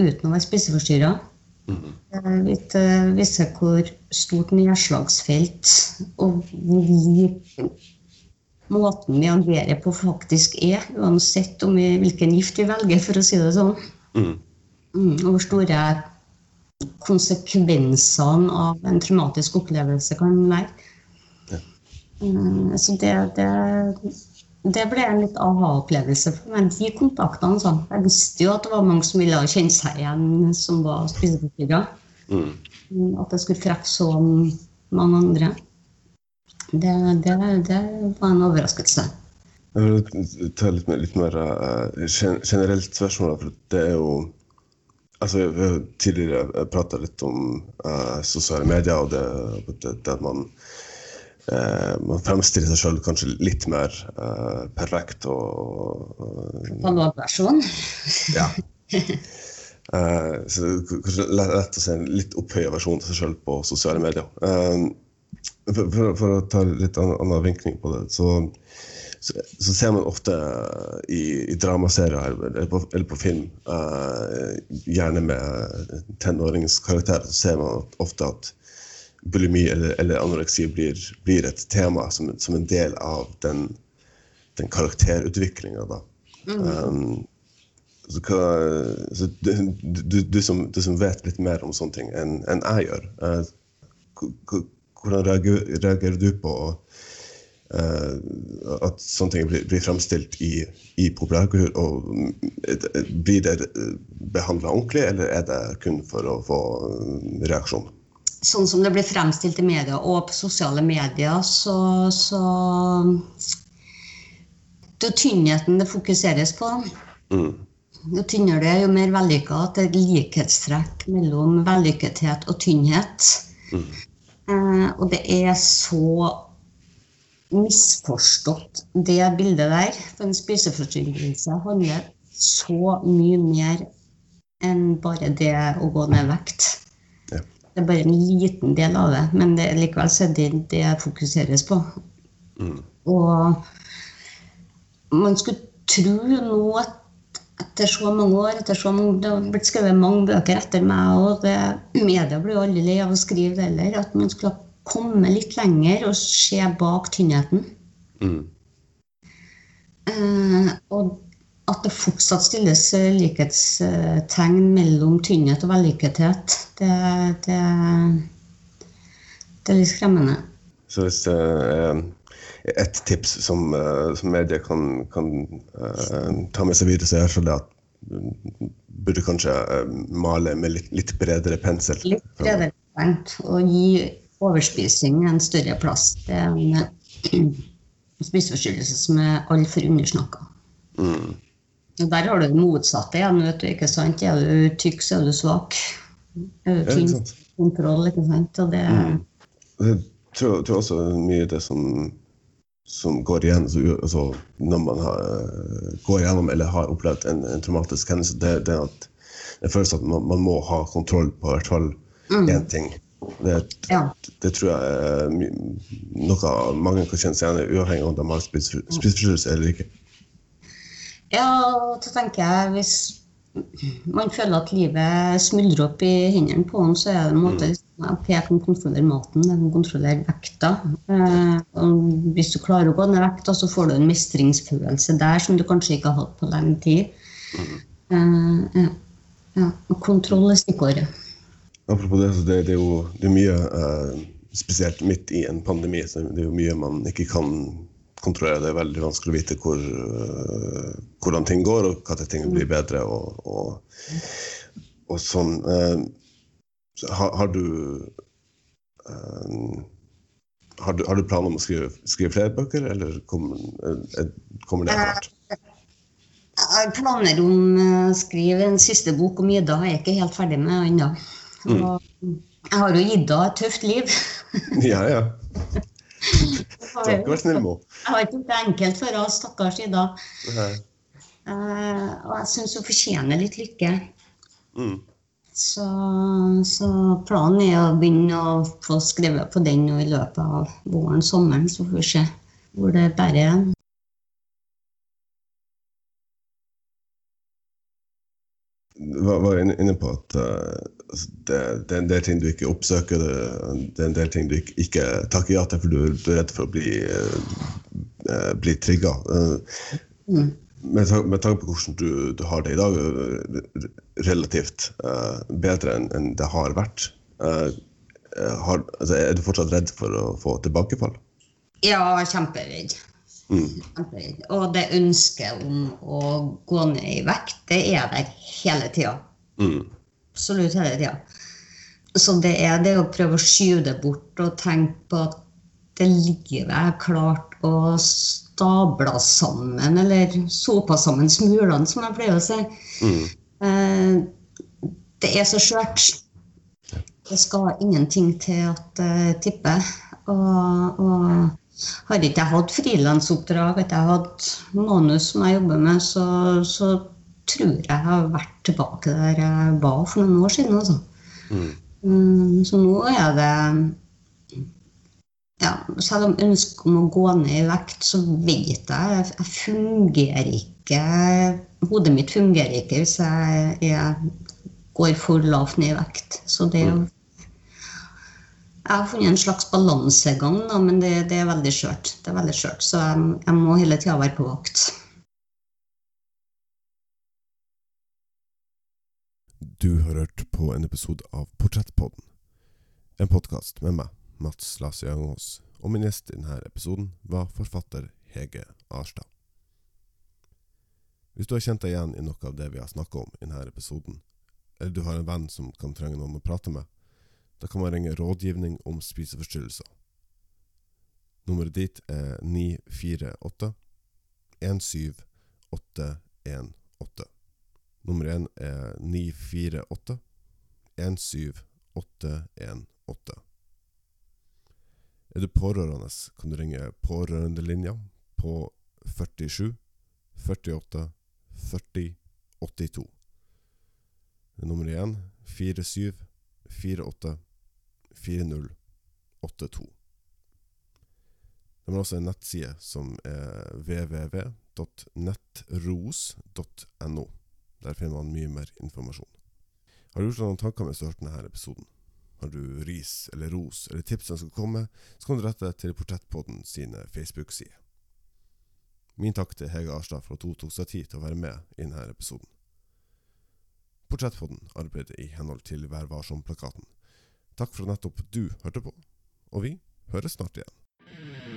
uten å være spiseforstyrra. Litt, eh, viser hvor stort nedslagsfelt og hvor måten vi agerer på faktisk er, uansett om vi, hvilken gift vi velger, for å si det sånn. Mm. Mm, og hvor store konsekvensene av en traumatisk opplevelse kan være. Mm, så det, det, det ble en litt aha-opplevelse for meg. De kontaktene. Sånn. Jeg visste jo at det var mange som ville kjenne seg igjen, som var spiseforstyrra. Mm. Mm, At det skulle treffe så mange andre. Det, det, det var en overraskelse. Jeg vil ta litt mer, litt mer uh, generelt spørsmål. For det er jo Altså, Vi har tidligere prata litt om uh, sosiale medier og det, det, det at man, uh, man fremstiller seg sjøl kanskje litt mer uh, perfekt og, og Katalogversjon. Ja. *laughs* Eh, så det er kanskje lett å se en litt opphøya versjon av seg sjøl på sosiale medier. Eh, for, for, for å ta litt annen, annen vinkling på det, så, så, så ser man ofte i, i dramaserier eller på, eller på film, uh, gjerne med tenåringskarakterer, så ser man ofte at bulimi eller, eller anoreksi blir, blir et tema som, som en del av den, den karakterutviklinga. da. Um, så hva, så du, du, du, som, du som vet litt mer om sånne ting enn en jeg gjør, eh, k- hvordan reagerer, du på uh, at sånne ting blir, blir fremstilt i, i populærkultur? Og mm, eh, blir det behandla ordentlig, eller er det kun for å få eh, reaksjon? Sånn som det blir fremstilt i media og på sosiale medier, så, så er tynnheten det fokuseres på. Mm. Jo tynnere det er, jo mer vellykka. At det er likhetstrekk mellom vellykkethet og tynnhet. Eh, og det er så misforstått, det bildet der. For en spiseforstyrrelse handler så mye mer enn bare det å gå ned vekt. Ja. Det er bare en liten del av det, men det, likevel så er det det fokuseres på. Mm. Og man skulle tro nå at etter så mange år, etter så mange, det har blitt skrevet mange bøker etter meg, og det, media blir jo aldri lei av å skrive det heller, at man skulle ha kommet litt lenger og se bak tynnheten. Mm. Eh, og at det fortsatt stilles eh, likhetstegn mellom tynnhet og vellykkethet, det, det, det er litt skremmende. Så hvis er et tips som, eh, som media kan, kan eh, ta med seg videre, så er det i det at burde kanskje eh, male med litt, litt bredere pensel. Litt bredere tenkt og gi overspising en større plass. Det er en *clears throat* spiseforstyrrelse som er altfor undersnakka. Mm. Der har du det motsatte igjen. vet du, ikke sant? Er du tykk, så er du svak. Er du tynn, kontroll, ikke sant? Og det, Jeg tror, tror også mye det som, som går igjen så, altså, når man har, eh, går gjennom eller har opplevd en, en traumatisk hendelse, det, det er at det føles at man, man må ha kontroll på i hvert fall én ting. Det, Ja. det tror jeg er noe mange kan kjenne seg igjen i, uavhengig av om de har spise- spiseforstyrrelse eller ikke. Ja, så tenker jeg hvis man føler at livet smuldrer opp i hendene på en, så er det en måte Per kan kontrollere maten, den kan kontrollere vekta. Eh, og hvis du klarer å gå ned vekta, så får du en mestringsfølelse der som du kanskje ikke har hatt på lenge tid. Eh, ja. ja. Kontroll er stikkordet. Apropos det, så det, det er jo det er mye eh, Spesielt midt i en pandemi, så det er jo mye man ikke kan kontrollere. Det er veldig vanskelig å vite hvor, hvordan ting går, og når ting blir bedre. og, og, og sånn. Så har, har du eh, har du, har du planer om å skrive, skrive flere bøker, eller kommer, eh, kommer det etter hvert? Jeg har planer om å skrive en siste bok om Ida. Jeg er ikke helt ferdig med ennå. Mm. Jeg har jo gitt henne et tøft liv. *laughs* Ja, ja. *laughs* Du har ikke vært snill med henne. Jeg har ikke gjort det enkelt for henne, stakkars Ida. Nei. Eh, og jeg syns hun fortjener litt lykke. Mm. Så, så planen er å begynne å få skrevet på den nå i løpet av våren, sommeren, så får vi se hvor det bærer var, var inne på at eh, altså, det, det er en del ting du ikke oppsøker, det, er en del ting du ikke, ikke takker ja til, for du, du er redd for å bli, uh, bli trigga. Mm. Med, med tanke på hvordan du, du har det i dag, eh, relativt uh, bedre enn en det har vært, eh, har, altså, er du fortsatt redd for å få tilbakefall? Ja, kjemperedd. Mm. Kjemperedd. Og det ønsket om å gå ned i vekt, det er der hele tida. Mm. Absolutt hele tida. Så det er det å prøve å skyve det bort og tenke på at det livet er klart å stable sammen, eller sopa sammen smulene, som jeg pleier å si. Mm. Eh, det er så skjørt. Det skal ingenting til at det tipper. Og, og har ikke jeg hatt frilansoppdrag, hadde jeg hatt manus som jeg jobber med, så, så tror jeg jeg har vært tilbake der jeg var for noen år siden. Altså. Mm. Mm, så nå er det ja, Selv om ønsket om å gå ned i vekt, så vet jeg jeg, jeg fungerer ikke Hodet mitt fungerer ikke hvis jeg, jeg går for lavt ned i vekt. Så det Mm. Jeg har funnet en slags balansegang, men det, det er veldig skjørt. Det er veldig skjørt, Så jeg, jeg må hele tida være på vakt. Du har hørt på en episode av Portrettpodden. En podkast med meg, Mats Lasse og min gjest i denne episoden var forfatter Hege Arstad. Hvis du har kjent deg igjen i noe av det vi har snakka om i denne episoden, eller du har en venn som kan trenge noen å prate med, da kan man ringe Rådgivning om spiseforstyrrelser. Nummeret dit er 948 17818. Nummer én er 948 17818. Er du pårørende, kan du ringe pårørendelinja på 47 48 40 82. Er nummer igjen 47 48 40 82. De har også en nettside som er www.nettros.no. Der finner man mye mer informasjon. Har du gjort deg noen tanker mens du har hørt denne episoden? Har du ris eller ros eller tips som skal komme, så kan du rette deg til Portrettpodden sine Facebook-sider. Min takk til Hege Arstad for at hun tok seg tid til å være med i denne episoden. Portrettpodden arbeider i henhold til Vær varsom-plakaten. Takk for at nettopp du hørte på, og vi høres snart igjen.